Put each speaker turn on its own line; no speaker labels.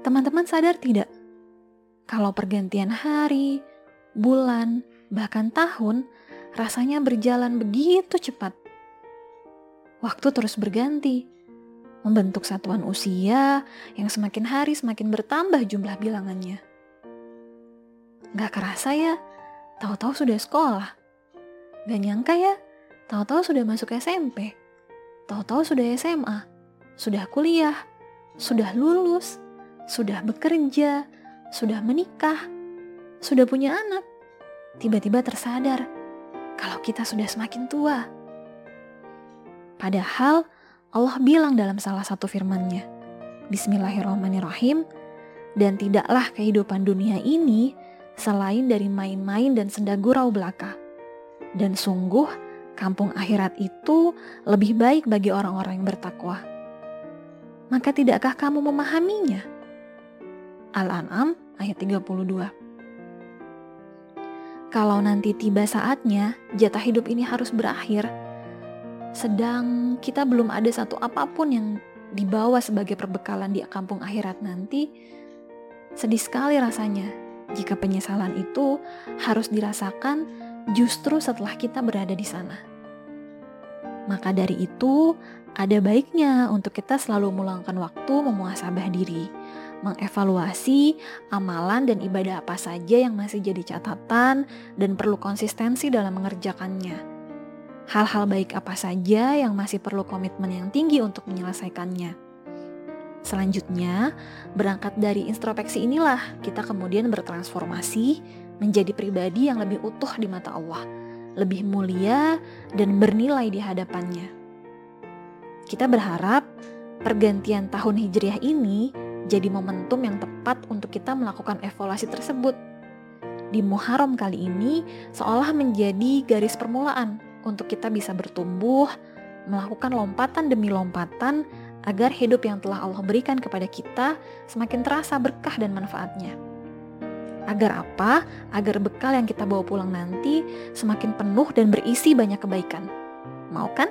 Teman-teman sadar tidak? Kalau pergantian hari, bulan, bahkan tahun rasanya berjalan begitu cepat. Waktu terus berganti, membentuk satuan usia yang semakin hari semakin bertambah jumlah bilangannya. Gak kerasa ya, tahu-tahu sudah sekolah. Gak nyangka ya, tahu-tahu sudah masuk SMP. Tahu-tahu sudah SMA, sudah kuliah, sudah lulus, sudah bekerja, sudah menikah, sudah punya anak. Tiba-tiba tersadar kalau kita sudah semakin tua. Padahal Allah bilang dalam salah satu firman-Nya, Bismillahirrahmanirrahim, dan tidaklah kehidupan dunia ini selain dari main-main dan senda gurau belaka. Dan sungguh, kampung akhirat itu lebih baik bagi orang-orang yang bertakwa. Maka tidakkah kamu memahaminya? Al-An'am ayat 32. Kalau nanti tiba saatnya, jatah hidup ini harus berakhir. Sedang kita belum ada satu apa pun yang dibawa sebagai perbekalan di kampung akhirat nanti, sedih sekali rasanya jika penyesalan itu harus dirasakan justru setelah kita berada di sana. Maka dari itu, ada baiknya untuk kita selalu meluangkan waktu memuasabah diri, mengevaluasi amalan dan ibadah apa saja yang masih jadi catatan dan perlu konsistensi dalam mengerjakannya. Hal-hal baik apa saja yang masih perlu komitmen yang tinggi untuk menyelesaikannya Selanjutnya, berangkat dari introspeksi inilah kita kemudian bertransformasi menjadi pribadi yang lebih utuh di mata Allah, lebih mulia dan bernilai di hadapannya. Kita berharap pergantian tahun Hijriah ini jadi momentum yang tepat untuk kita melakukan evaluasi tersebut. Di Muharram kali ini seolah menjadi garis permulaan untuk kita bisa bertumbuh, melakukan lompatan demi lompatan agar hidup yang telah Allah berikan kepada kita semakin terasa berkah dan manfaatnya. Agar apa? Agar bekal yang kita bawa pulang nanti semakin penuh dan berisi banyak kebaikan. Mau kan?